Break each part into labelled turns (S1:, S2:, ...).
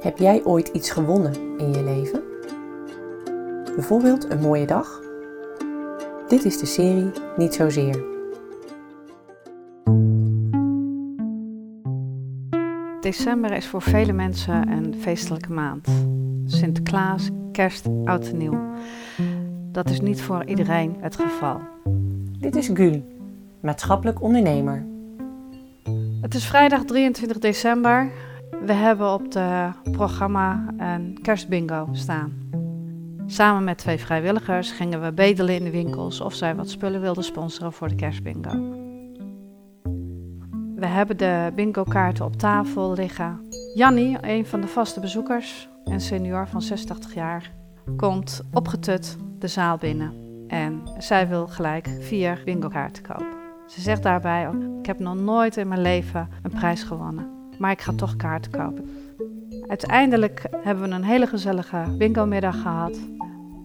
S1: Heb jij ooit iets gewonnen in je leven? Bijvoorbeeld een mooie dag? Dit is de serie Niet zozeer.
S2: December is voor vele mensen een feestelijke maand. Sinterklaas, kerst, oud en nieuw. Dat is niet voor iedereen het geval.
S1: Dit is Gül, maatschappelijk ondernemer.
S2: Het is vrijdag 23 december. We hebben op het programma een kerstbingo staan. Samen met twee vrijwilligers gingen we bedelen in de winkels of zij wat spullen wilden sponsoren voor de kerstbingo. We hebben de bingo-kaarten op tafel liggen. Jannie, een van de vaste bezoekers, een senior van 86 jaar, komt opgetut de zaal binnen. En zij wil gelijk vier bingo-kaarten kopen. Ze zegt daarbij: Ik heb nog nooit in mijn leven een prijs gewonnen maar ik ga toch kaarten kopen. Uiteindelijk hebben we een hele gezellige bingo-middag gehad.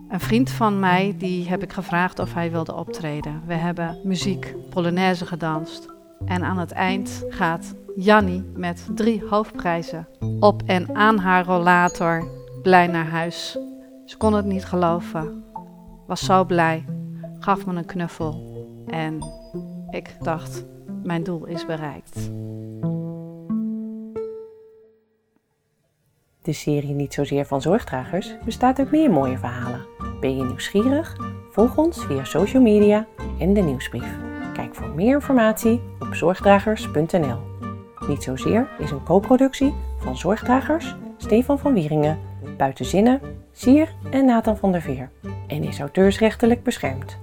S2: Een vriend van mij, die heb ik gevraagd of hij wilde optreden. We hebben muziek, polonaise gedanst. En aan het eind gaat Jannie met drie hoofdprijzen op en aan haar rollator blij naar huis. Ze kon het niet geloven, was zo blij, gaf me een knuffel en ik dacht, mijn doel is bereikt.
S1: De serie Niet zozeer van zorgdragers bestaat uit meer mooie verhalen. Ben je nieuwsgierig? Volg ons via social media en de nieuwsbrief. Kijk voor meer informatie op zorgdragers.nl. Niet zozeer is een co-productie van Zorgdragers, Stefan van Wieringen, Buitenzinnen, Sier en Nathan van der Veer en is auteursrechtelijk beschermd.